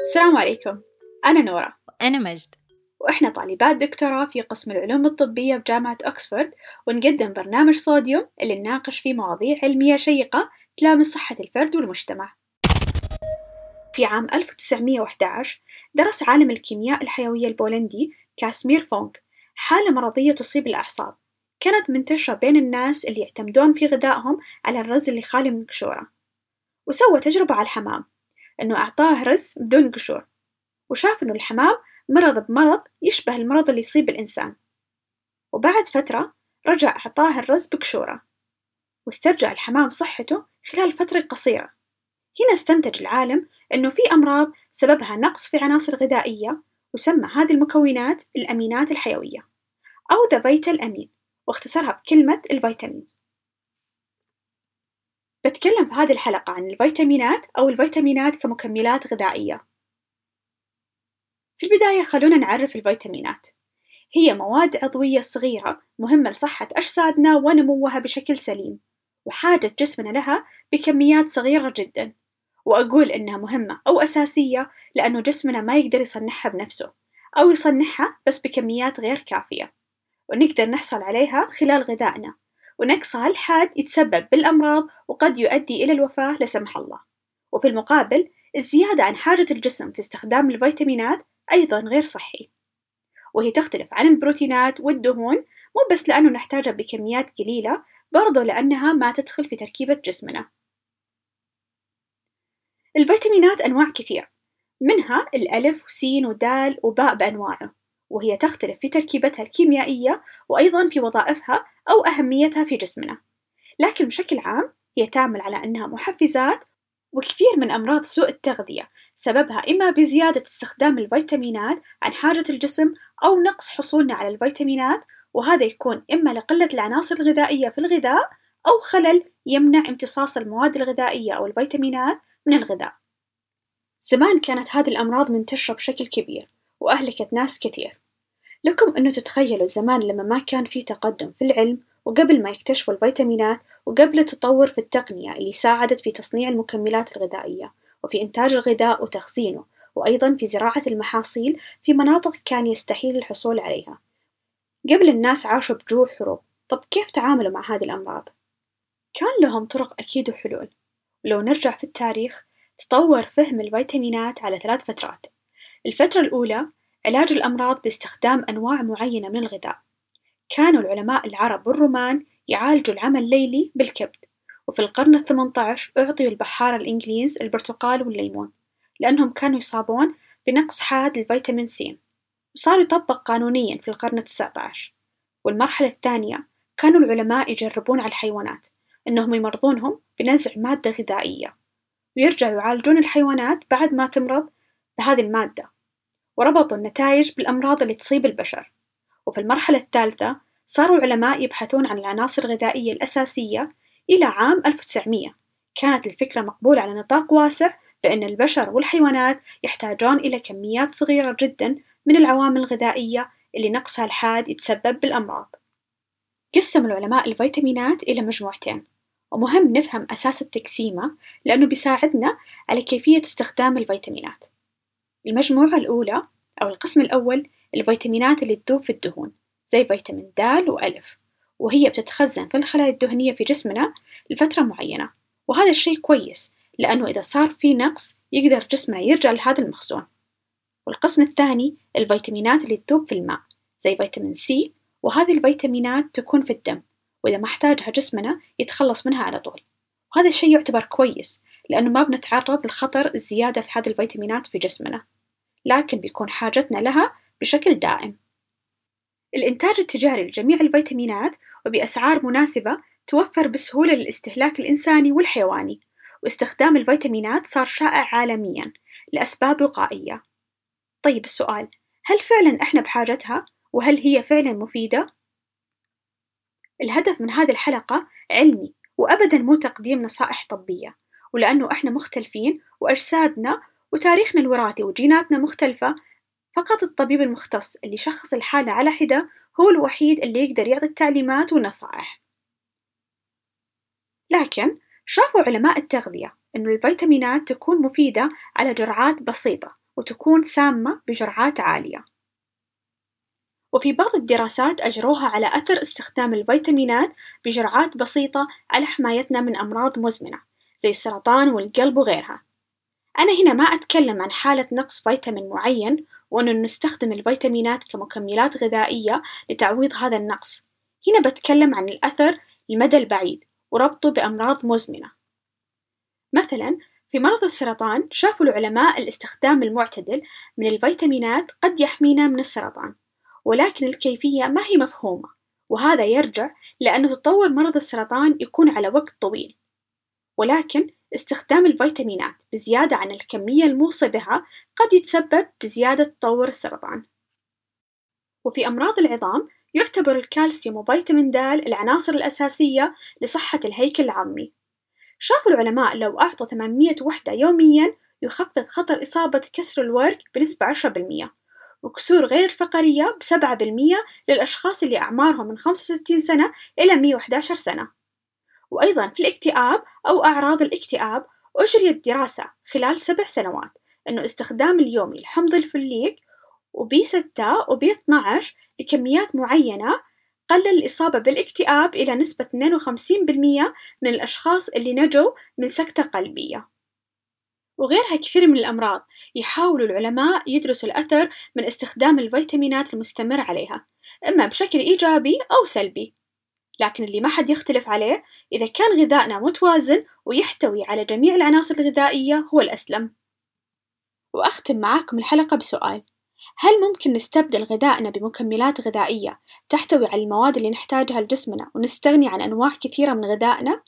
السلام عليكم. أنا نورا. أنا مجد. وإحنا طالبات دكتوراه في قسم العلوم الطبية بجامعة أكسفورد ونقدم برنامج صوديوم اللي نناقش فيه مواضيع علمية شيقة تلامس صحة الفرد والمجتمع. في عام 1911 درس عالم الكيمياء الحيوية البولندي كاسمير فونك حالة مرضية تصيب الأعصاب. كانت منتشرة بين الناس اللي يعتمدون في غذائهم على الرز اللي خالي من قشورة وسوى تجربة على الحمام. إنه أعطاه رز بدون قشور وشاف إنه الحمام مرض بمرض يشبه المرض اللي يصيب الإنسان. وبعد فترة رجع أعطاه الرز بقشورة واسترجع الحمام صحته خلال فترة قصيرة. هنا استنتج العالم إنه في أمراض سببها نقص في عناصر غذائية وسمى هذه المكونات الأمينات الحيوية أو the vital amine واختصرها بكلمة ال vitamins. بتكلم في هذه الحلقة عن الفيتامينات أو الفيتامينات كمكملات غذائية. في البداية خلونا نعرف الفيتامينات. هي مواد عضوية صغيرة مهمة لصحة أجسادنا ونموها بشكل سليم وحاجة جسمنا لها بكميات صغيرة جدا. وأقول إنها مهمة أو أساسية لأنه جسمنا ما يقدر يصنعها بنفسه أو يصنعها بس بكميات غير كافية. ونقدر نحصل عليها خلال غذائنا. ونقصها الحاد يتسبب بالأمراض وقد يؤدي إلى الوفاة لا سمح الله. وفي المقابل الزيادة عن حاجة الجسم في استخدام الفيتامينات أيضا غير صحي. وهي تختلف عن البروتينات والدهون مو بس لأنه نحتاجها بكميات قليلة برضو لأنها ما تدخل في تركيبة جسمنا. الفيتامينات أنواع كثير منها الألف وسين ودال وباء بأنواعه. وهي تختلف في تركيبتها الكيميائية وأيضا في وظائفها أو أهميتها في جسمنا. لكن بشكل عام هي تعمل على أنها محفزات وكثير من أمراض سوء التغذية سببها إما بزيادة استخدام الفيتامينات عن حاجة الجسم أو نقص حصولنا على الفيتامينات وهذا يكون إما لقلة العناصر الغذائية في الغذاء أو خلل يمنع امتصاص المواد الغذائية أو الفيتامينات من الغذاء. زمان كانت هذه الأمراض منتشرة بشكل كبير. وأهلكت ناس كثير. لكم أنه تتخيلوا زمان لما ما كان في تقدم في العلم وقبل ما يكتشفوا الفيتامينات وقبل التطور في التقنية اللي ساعدت في تصنيع المكملات الغذائية وفي إنتاج الغذاء وتخزينه وأيضا في زراعة المحاصيل في مناطق كان يستحيل الحصول عليها. قبل الناس عاشوا بجوع حروب. طب كيف تعاملوا مع هذه الأمراض؟ كان لهم طرق أكيد وحلول. ولو نرجع في التاريخ تطور فهم الفيتامينات على ثلاث فترات. الفترة الأولى علاج الأمراض باستخدام أنواع معينة من الغذاء. كانوا العلماء العرب والرومان يعالجوا العمى الليلي بالكبد وفي القرن الثمانية عشر أعطيوا البحارة الإنجليز البرتقال والليمون لأنهم كانوا يصابون بنقص حاد للفيتامين سي وصار يطبق قانونيا في القرن التاسع عشر والمرحلة الثانية كانوا العلماء يجربون على الحيوانات إنهم يمرضونهم بنزع مادة غذائية ويرجعوا يعالجون الحيوانات بعد ما تمرض بهذه المادة. وربطوا النتائج بالأمراض اللي تصيب البشر. وفي المرحلة الثالثة صاروا العلماء يبحثون عن العناصر الغذائية الأساسية إلى عام 1900 كانت الفكرة مقبولة على نطاق واسع بأن البشر والحيوانات يحتاجون إلى كميات صغيرة جدا من العوامل الغذائية اللي نقصها الحاد يتسبب بالأمراض. قسم العلماء الفيتامينات إلى مجموعتين. ومهم نفهم أساس التقسيمة لأنه بيساعدنا على كيفية استخدام الفيتامينات. المجموعة الأولى أو القسم الأول الفيتامينات اللي تذوب في الدهون زي فيتامين د وألف وهي بتتخزن في الخلايا الدهنية في جسمنا لفترة معينة. وهذا الشيء كويس لأنه إذا صار في نقص يقدر جسمنا يرجع لهذا المخزون. والقسم الثاني الفيتامينات اللي تذوب في الماء زي فيتامين سي وهذه الفيتامينات تكون في الدم وإذا ما احتاجها جسمنا يتخلص منها على طول. وهذا الشيء يعتبر كويس لأنه ما بنتعرض لخطر الزيادة في هذه الفيتامينات في جسمنا. لكن بيكون حاجتنا لها بشكل دائم. الإنتاج التجاري لجميع الفيتامينات وبأسعار مناسبة توفر بسهولة للاستهلاك الإنساني والحيواني واستخدام الفيتامينات صار شائع عالميا لأسباب وقائية. طيب السؤال هل فعلا إحنا بحاجتها؟ وهل هي فعلا مفيدة؟ الهدف من هذه الحلقة علمي وأبدا مو تقديم نصائح طبية ولأنه إحنا مختلفين وأجسادنا وتاريخنا الوراثي وجيناتنا مختلفة فقط الطبيب المختص اللي يشخص الحالة على حدة هو الوحيد اللي يقدر يعطي التعليمات والنصائح. لكن شافوا علماء التغذية أن الفيتامينات تكون مفيدة على جرعات بسيطة وتكون سامة بجرعات عالية. وفي بعض الدراسات أجروها على أثر استخدام الفيتامينات بجرعات بسيطة على حمايتنا من أمراض مزمنة زي السرطان والقلب وغيرها. أنا هنا ما أتكلم عن حالة نقص فيتامين معين وأنه نستخدم الفيتامينات كمكملات غذائية لتعويض هذا النقص. هنا بتكلم عن الأثر المدى البعيد وربطه بأمراض مزمنة. مثلا في مرض السرطان شافوا العلماء الاستخدام المعتدل من الفيتامينات قد يحمينا من السرطان ولكن الكيفية ما هي مفهومة وهذا يرجع لأن تطور مرض السرطان يكون على وقت طويل. ولكن استخدام الفيتامينات بزيادة عن الكمية الموصى بها قد يتسبب بزيادة تطور السرطان. وفي أمراض العظام يعتبر الكالسيوم وفيتامين د العناصر الأساسية لصحة الهيكل العظمي شافوا العلماء لو أعطوا 800 وحدة يوميا يخفض خطر إصابة كسر الورك بنسبة 10% وكسور غير الفقرية بسبعة بالمية للأشخاص اللي أعمارهم من 65 سنة إلى 111 سنة. وأيضا في الاكتئاب أو أعراض الاكتئاب أجريت دراسة خلال سبع سنوات أنه استخدام اليومي لحمض الفوليك وبي 6 وبي 12 لكميات معينة قلل الإصابة بالاكتئاب إلى نسبة 52% من الأشخاص اللي نجوا من سكتة قلبية. وغيرها كثير من الأمراض يحاول العلماء يدرسوا الأثر من استخدام الفيتامينات المستمر عليها إما بشكل إيجابي أو سلبي. لكن اللي ما حد يختلف عليه إذا كان غذائنا متوازن ويحتوي على جميع العناصر الغذائية هو الأسلم وأختم معاكم الحلقة بسؤال هل ممكن نستبدل غذائنا بمكملات غذائية تحتوي على المواد اللي نحتاجها لجسمنا ونستغني عن أنواع كثيرة من غذائنا؟